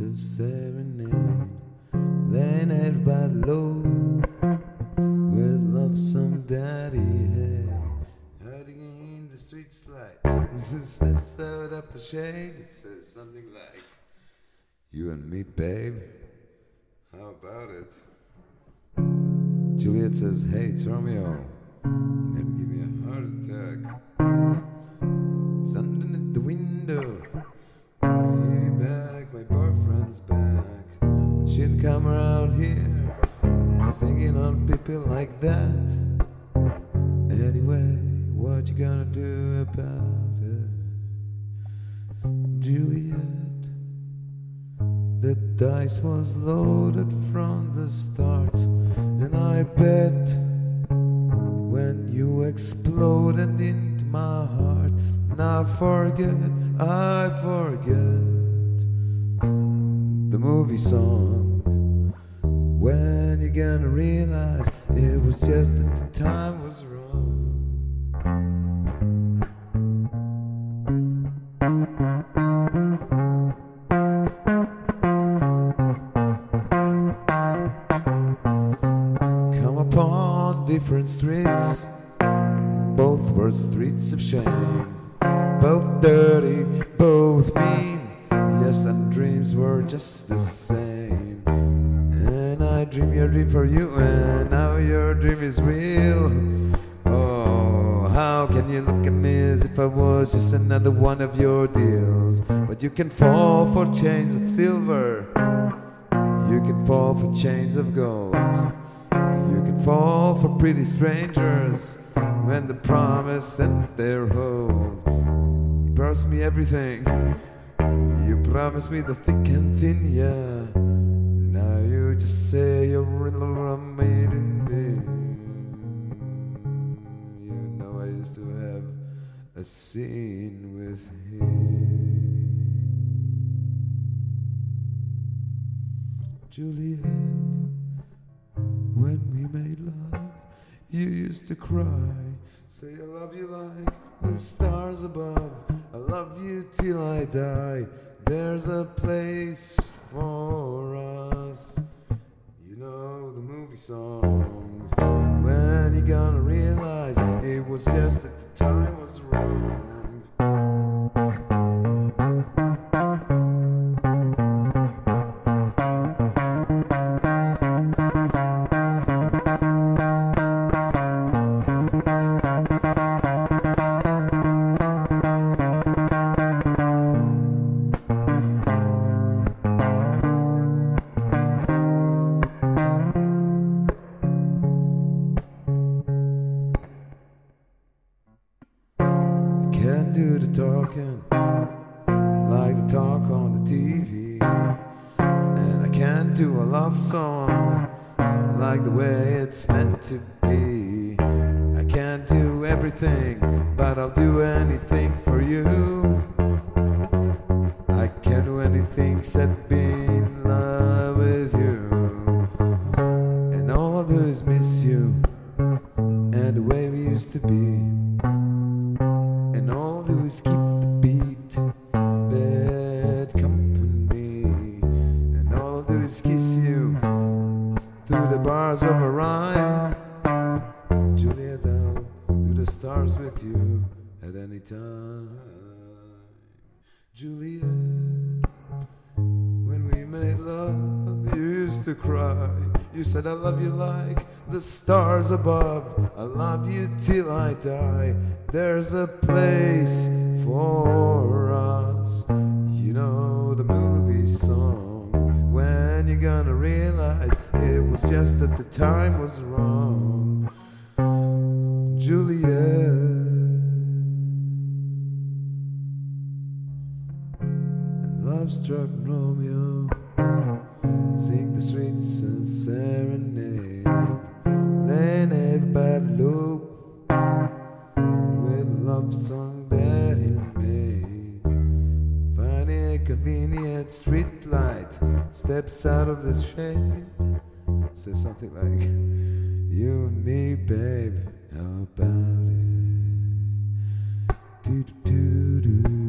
a serenade, laying everybody low with love he had. Hiding in the streets like steps out of a shade. It says something like, "You and me, babe. How about it?" Juliet says, "Hey, it's Romeo. You never give me a heart attack." Like that. Anyway, what you gonna do about it, Juliet? The dice was loaded from the start, and I bet when you exploded into my heart, and I forget, I forget the movie song. When you gonna realize was just that the time was wrong? Come upon different streets, both were streets of shame, both dirty, both mean. Yes, and dreams were just the same. Dream your dream for you, and now your dream is real. Oh, how can you look at me as if I was just another one of your deals? But you can fall for chains of silver, you can fall for chains of gold. You can fall for pretty strangers when the promise and their hold. You promised me everything. You promised me the thick and thin, yeah. Now you say you're in the room made in vain. You know I used to have a scene with him. Juliet. When we made love, you used to cry. Say, I love you like the stars above. I love you till I die. There's a place for us. Know the movie song. When you gonna realize it was just that the time was wrong? Do a love song like the way it's meant to be. I can't do everything, but I'll do anything for you. I can't do anything except be with you at any time. Juliet, when we made love, you used to cry. You said, I love you like the stars above. I love you till I die. There's a place for us. You know the movie song. When you're gonna realize it was just that the time was wrong? Juliet. And love struck Romeo. Sing the streets and serenade. Then everybody low with a love song that he made. Finding a convenient street light, steps out of the shade. Says something like, You and me, babe, how about it? Do do do do.